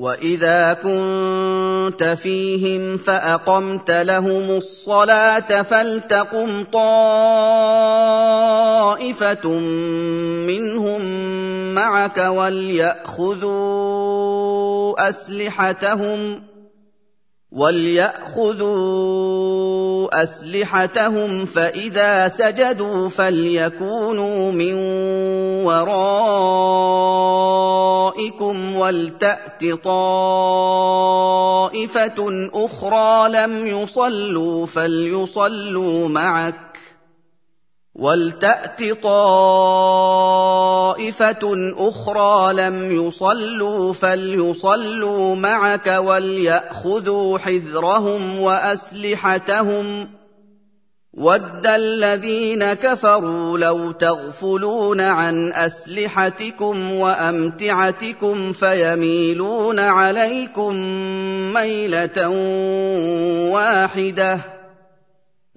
واذا كنت فيهم فاقمت لهم الصلاه فلتقم طائفه منهم معك ولياخذوا اسلحتهم ولياخذوا اسلحتهم فاذا سجدوا فليكونوا من ورائكم ولتأت طائفة أخرى لم يصلوا فليصلوا معك. ولتأت طائفة أخرى لم يصلوا فليصلوا معك وليأخذوا حذرهم وأسلحتهم. ود الذين كفروا لو تغفلون عن أسلحتكم وأمتعتكم فيميلون عليكم ميلة واحدة.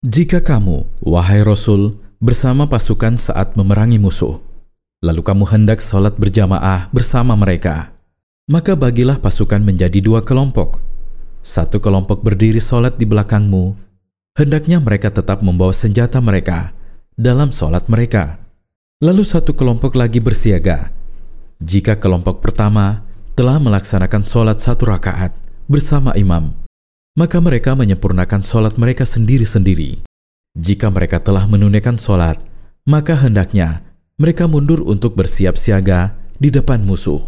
Jika kamu, wahai Rasul, bersama pasukan saat memerangi musuh, lalu kamu hendak sholat berjamaah bersama mereka, maka bagilah pasukan menjadi dua kelompok. Satu kelompok berdiri sholat di belakangmu, hendaknya mereka tetap membawa senjata mereka dalam sholat mereka. Lalu satu kelompok lagi bersiaga. Jika kelompok pertama telah melaksanakan sholat satu rakaat bersama imam, maka mereka menyempurnakan sholat mereka sendiri-sendiri. Jika mereka telah menunaikan sholat, maka hendaknya mereka mundur untuk bersiap siaga di depan musuh.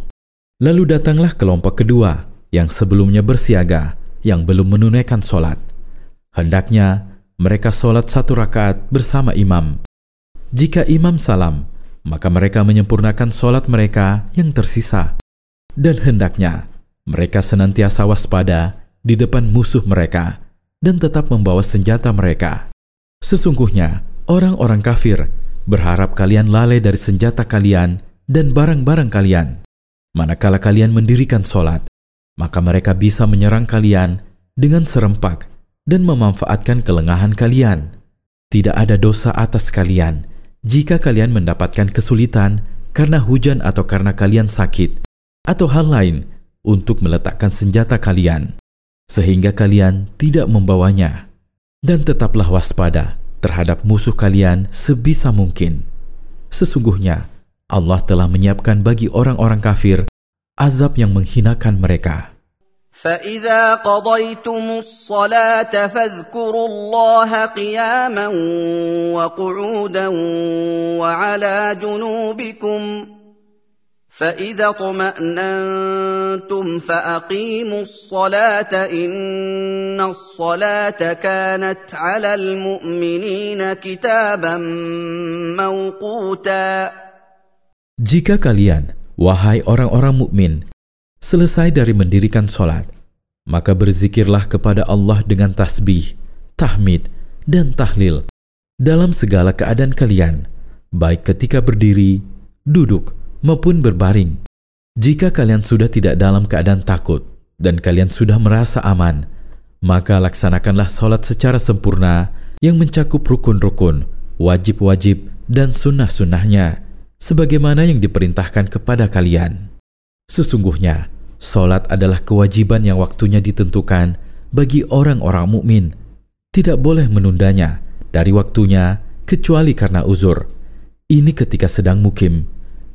Lalu datanglah kelompok kedua yang sebelumnya bersiaga, yang belum menunaikan sholat. Hendaknya mereka sholat satu rakaat bersama imam. Jika imam salam, maka mereka menyempurnakan sholat mereka yang tersisa. Dan hendaknya mereka senantiasa waspada di depan musuh mereka dan tetap membawa senjata mereka. Sesungguhnya, orang-orang kafir berharap kalian lalai dari senjata kalian dan barang-barang kalian. Manakala kalian mendirikan solat, maka mereka bisa menyerang kalian dengan serempak dan memanfaatkan kelengahan kalian. Tidak ada dosa atas kalian jika kalian mendapatkan kesulitan karena hujan atau karena kalian sakit, atau hal lain untuk meletakkan senjata kalian sehingga kalian tidak membawanya. Dan tetaplah waspada terhadap musuh kalian sebisa mungkin. Sesungguhnya Allah telah menyiapkan bagi orang-orang kafir azab yang menghinakan mereka. فإذا قضيتم الصلاة فاذكروا الله قياما وقعودا وعلى جنوبكم فإذا اطمأننتم فأقيموا الصلاة إن الصلاة كانت على المؤمنين كتابا موقوتا Jika kalian, wahai orang-orang mukmin, selesai dari mendirikan solat, maka berzikirlah kepada Allah dengan tasbih, tahmid, dan tahlil dalam segala keadaan kalian, baik ketika berdiri, duduk, maupun berbaring. Jika kalian sudah tidak dalam keadaan takut dan kalian sudah merasa aman, maka laksanakanlah solat secara sempurna yang mencakup rukun-rukun, wajib-wajib, dan sunnah-sunnahnya, sebagaimana yang diperintahkan kepada kalian. Sesungguhnya, solat adalah kewajiban yang waktunya ditentukan bagi orang-orang mukmin. Tidak boleh menundanya dari waktunya kecuali karena uzur. Ini ketika sedang mukim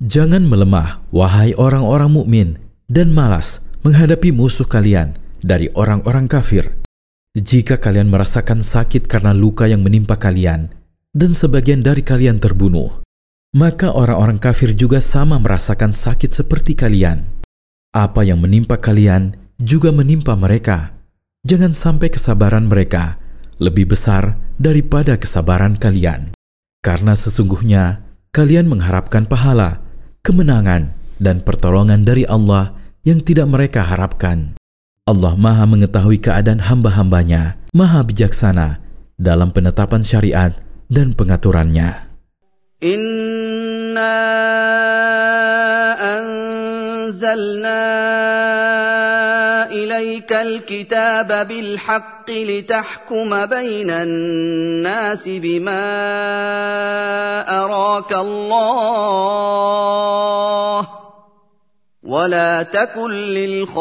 Jangan melemah, wahai orang-orang mukmin, dan malas, menghadapi musuh kalian dari orang-orang kafir. Jika kalian merasakan sakit karena luka yang menimpa kalian, dan sebagian dari kalian terbunuh, maka orang-orang kafir juga sama merasakan sakit seperti kalian. Apa yang menimpa kalian juga menimpa mereka. Jangan sampai kesabaran mereka lebih besar daripada kesabaran kalian, karena sesungguhnya kalian mengharapkan pahala, kemenangan, dan pertolongan dari Allah yang tidak mereka harapkan. Allah Maha Mengetahui keadaan hamba-hambanya, Maha Bijaksana dalam penetapan syariat dan pengaturannya. Inna anzalna ilaika alkitaba bilhaqqi litahkuma bainan nasi bima araka Allah ولا تكن للخائنين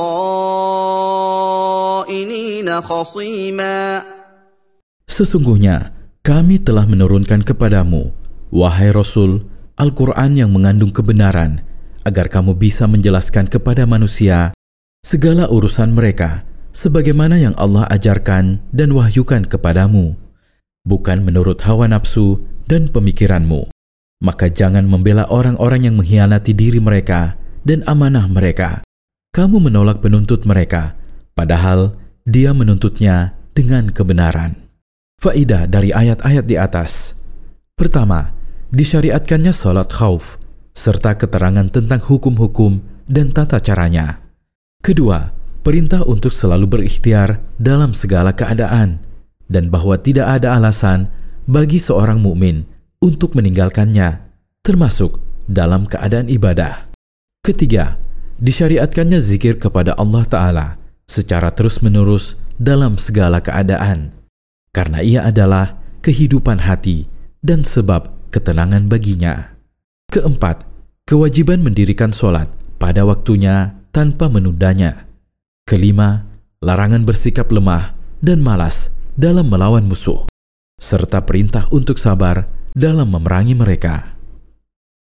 خصيما Sesungguhnya kami telah menurunkan kepadamu, wahai Rasul, Al-Quran yang mengandung kebenaran, agar kamu bisa menjelaskan kepada manusia segala urusan mereka, sebagaimana yang Allah ajarkan dan wahyukan kepadamu, bukan menurut hawa nafsu dan pemikiranmu. Maka jangan membela orang-orang yang mengkhianati diri mereka dan amanah mereka. Kamu menolak penuntut mereka, padahal dia menuntutnya dengan kebenaran. Faidah dari ayat-ayat di atas. Pertama, disyariatkannya salat khauf, serta keterangan tentang hukum-hukum dan tata caranya. Kedua, perintah untuk selalu berikhtiar dalam segala keadaan, dan bahwa tidak ada alasan bagi seorang mukmin untuk meninggalkannya, termasuk dalam keadaan ibadah. Ketiga, disyariatkannya zikir kepada Allah Ta'ala secara terus-menerus dalam segala keadaan, karena ia adalah kehidupan hati dan sebab ketenangan baginya. Keempat, kewajiban mendirikan sholat pada waktunya tanpa menundanya. Kelima, larangan bersikap lemah dan malas dalam melawan musuh, serta perintah untuk sabar dalam memerangi mereka.